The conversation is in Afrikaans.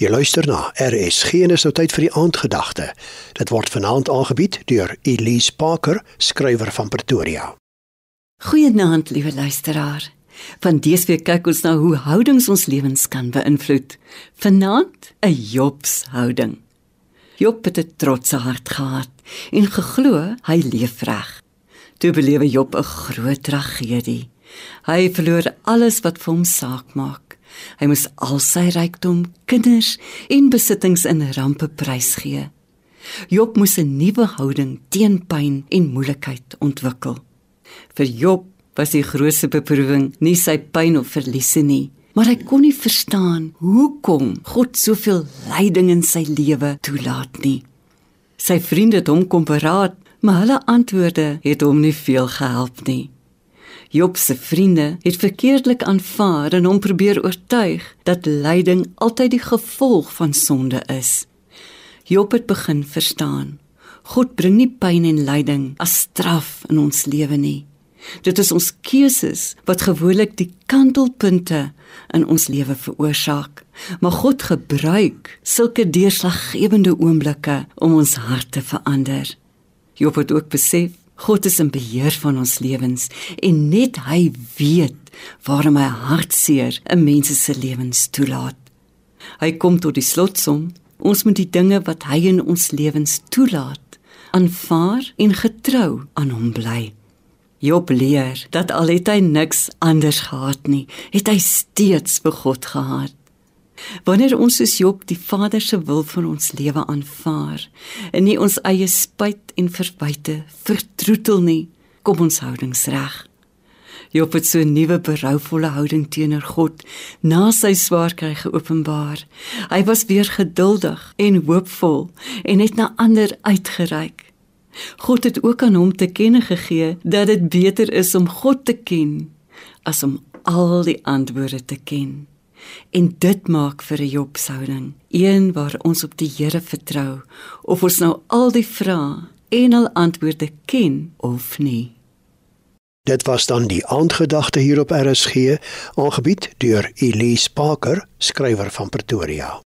Jy luister na RSG en is nou tyd vir die aandgedagte. Dit word vanaand aangebied deur Elise Parker, skrywer van Pretoria. Goeienaand, liewe luisteraar. Van dese week kyk ons na hoe houdings ons lewens kan beïnvloed. Vanaand 'n Jobshouding. Job het 'n trotse hart gehad en geglo hy leef reg. Toe belewe Job 'n groot tragedie. Hy verloor alles wat vir hom saak maak. Hy moes al sy rykdom, kinders en besittings in rampe prysgee. Job moes 'n nuwe houding teen pyn en moeilikheid ontwikkel. Vir Job was die grootste beproewing nie sy pyn of verliese nie, maar hy kon nie verstaan hoekom God soveel lyding in sy lewe toelaat nie. Sy vriende het hom kom beraad, maar hulle antwoorde het hom nie veel gehelp nie. Job se vriende het verkeerdelik aanvaar en hom probeer oortuig dat lyding altyd die gevolg van sonde is. Job het begin verstaan. God bring nie pyn en lyding as straf in ons lewe nie. Dit is ons keuses wat gewoonlik die kantelpunte in ons lewe veroorsaak. Maar God gebruik sulke deurslaggewende oomblikke om ons hart te verander. Job het ook besef God is in beheer van ons lewens en net hy weet waarom hy hartseer in mense se lewens toelaat. Hy kom tot die slotsom: ons moet die dinge wat hy in ons lewens toelaat, aanvaar en getrou aan hom bly. Job leer dat al het hy niks anders gehad nie, het hy steeds vir God gehad. Wanneer ons soos Job die Vader se wil vir ons lewe aanvaar en nie ons eie spyt en verwyte vertroetel nie, kom ons houdings reg. Job het so 'n nuwe berouvolle houding teenoor God na sy swaar kry geopenbaar. Hy was weer geduldig en hoopvol en het na ander uitgereik. God het ook aan hom te kenne gegee dat dit beter is om God te ken as om al die antwoorde te ken. En dit maak vir 'n Jobshouding, een waar ons op die Here vertrou, of ons nou al die vrae en al antwoorde ken of nie. Dit was dan die aandgedagte hier op RSG, aangebied deur Elise Parker, skrywer van Pretoria.